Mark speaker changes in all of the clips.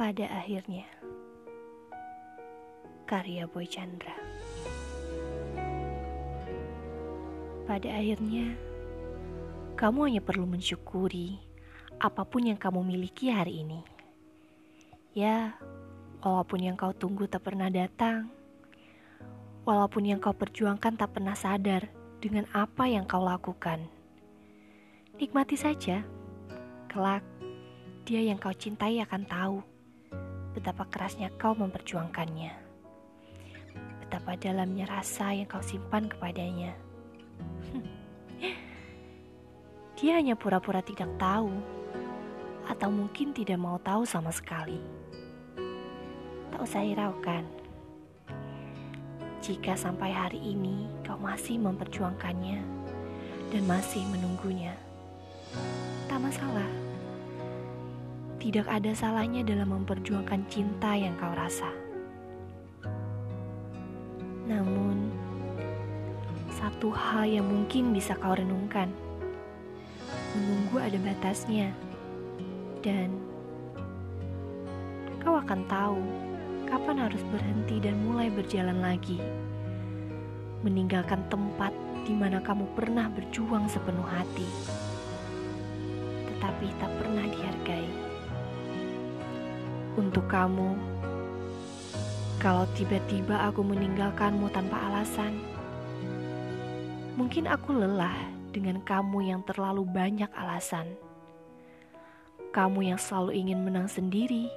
Speaker 1: Pada akhirnya, karya Boy Chandra. Pada akhirnya, kamu hanya perlu mensyukuri apa pun yang kamu miliki hari ini. Ya, walaupun yang kau tunggu tak pernah datang, walaupun yang kau perjuangkan tak pernah sadar dengan apa yang kau lakukan. Nikmati saja, kelak dia yang kau cintai akan tahu betapa kerasnya kau memperjuangkannya. Betapa dalamnya rasa yang kau simpan kepadanya. Dia hanya pura-pura tidak tahu, atau mungkin tidak mau tahu sama sekali. Tak usah hiraukan. Jika sampai hari ini kau masih memperjuangkannya dan masih menunggunya, tak masalah. Tidak ada salahnya dalam memperjuangkan cinta yang kau rasa. Namun, satu hal yang mungkin bisa kau renungkan, menunggu ada batasnya, dan kau akan tahu kapan harus berhenti dan mulai berjalan lagi, meninggalkan tempat di mana kamu pernah berjuang sepenuh hati, tetapi tak pernah dihargai untuk kamu. Kalau tiba-tiba aku meninggalkanmu tanpa alasan, mungkin aku lelah dengan kamu yang terlalu banyak alasan. Kamu yang selalu ingin menang sendiri,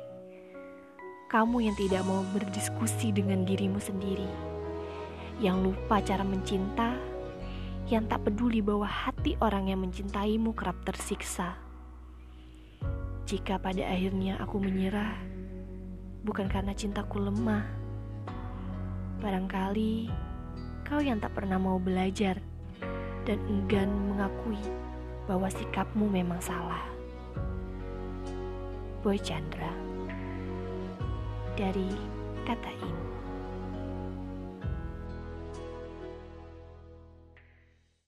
Speaker 1: kamu yang tidak mau berdiskusi dengan dirimu sendiri, yang lupa cara mencinta, yang tak peduli bahwa hati orang yang mencintaimu kerap tersiksa. Jika pada akhirnya aku menyerah, bukan karena cintaku lemah. Barangkali kau yang tak pernah mau belajar dan enggan mengakui bahwa sikapmu memang salah. Boy Chandra dari Kata Ini